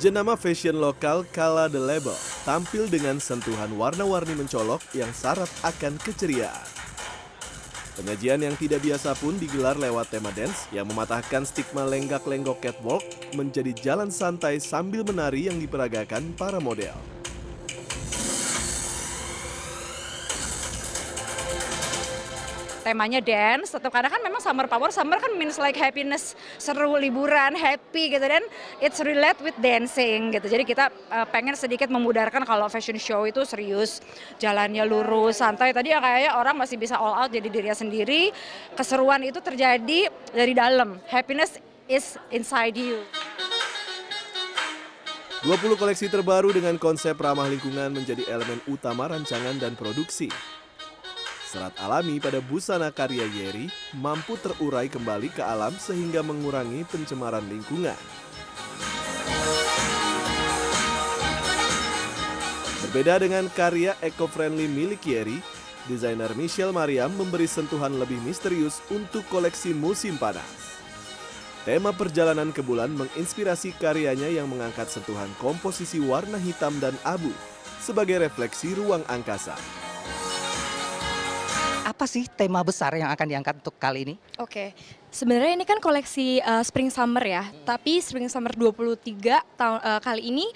Jenama fashion lokal Kala The Label tampil dengan sentuhan warna-warni mencolok yang syarat akan keceriaan. Penyajian yang tidak biasa pun digelar lewat tema dance yang mematahkan stigma lenggak-lenggok catwalk menjadi jalan santai sambil menari yang diperagakan para model. Temanya dance tetap karena kan memang summer power summer kan means like happiness seru liburan happy gitu dan it's relate with dancing gitu. Jadi kita uh, pengen sedikit memudarkan kalau fashion show itu serius jalannya lurus santai. Tadi ya kayaknya orang masih bisa all out jadi dirinya sendiri. Keseruan itu terjadi dari dalam. Happiness is inside you. 20 koleksi terbaru dengan konsep ramah lingkungan menjadi elemen utama rancangan dan produksi. Serat alami pada busana karya Yeri mampu terurai kembali ke alam sehingga mengurangi pencemaran lingkungan. Berbeda dengan karya eco-friendly milik Yeri, desainer Michelle Mariam memberi sentuhan lebih misterius untuk koleksi musim panas. Tema perjalanan ke bulan menginspirasi karyanya yang mengangkat sentuhan komposisi warna hitam dan abu sebagai refleksi ruang angkasa. Apa sih tema besar yang akan diangkat untuk kali ini? Oke, sebenarnya ini kan koleksi uh, Spring Summer ya, tapi Spring Summer 23 tahun uh, kali ini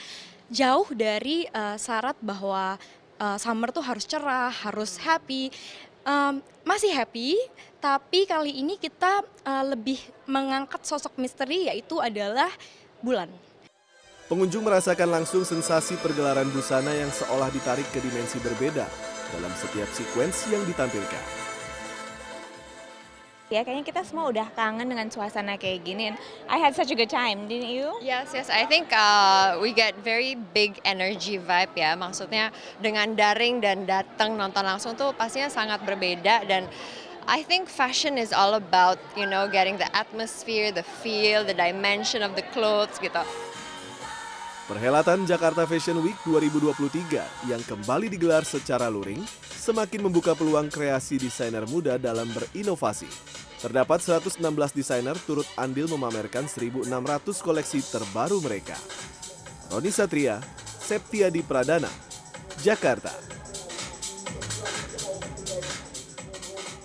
jauh dari uh, syarat bahwa uh, summer tuh harus cerah, harus happy. Um, masih happy, tapi kali ini kita uh, lebih mengangkat sosok misteri yaitu adalah bulan. Pengunjung merasakan langsung sensasi pergelaran busana yang seolah ditarik ke dimensi berbeda dalam setiap sequence yang ditampilkan. Ya, kayaknya kita semua udah kangen dengan suasana kayak gini. And I had such a good time, didn't you? Yes, yes. I think uh, we get very big energy vibe ya. Maksudnya dengan daring dan datang nonton langsung tuh pastinya sangat berbeda dan I think fashion is all about, you know, getting the atmosphere, the feel, the dimension of the clothes gitu. Perhelatan Jakarta Fashion Week 2023 yang kembali digelar secara luring semakin membuka peluang kreasi desainer muda dalam berinovasi. Terdapat 116 desainer turut andil memamerkan 1.600 koleksi terbaru mereka. Roni Satria, Septiadi Pradana, Jakarta.